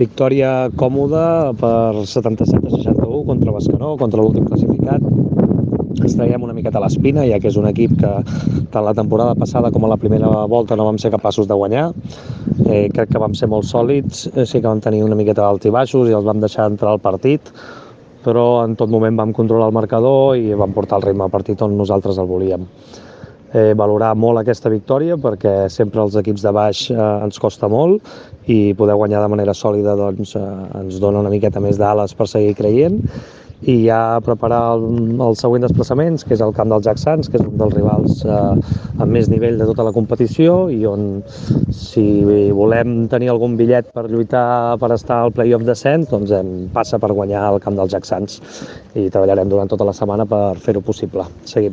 Victòria còmoda per 77 a 61 contra Bascanó, contra l'últim classificat. Ens traiem una miqueta l'espina, ja que és un equip que tant la temporada passada com a la primera volta no vam ser capaços de guanyar. Eh, crec que vam ser molt sòlids, eh, sí que vam tenir una miqueta d'alt i baixos i els vam deixar entrar al partit, però en tot moment vam controlar el marcador i vam portar el ritme al partit on nosaltres el volíem eh, valorar molt aquesta victòria perquè sempre els equips de baix eh, ens costa molt i poder guanyar de manera sòlida doncs, eh, ens dona una miqueta més d'ales per seguir creient i ja preparar el, el següent desplaçaments, que és el camp dels Jacksans, que és un dels rivals eh, amb més nivell de tota la competició i on si volem tenir algun bitllet per lluitar per estar al playoff descent, doncs hem, passa per guanyar el camp dels Jacksans i treballarem durant tota la setmana per fer-ho possible. Seguim.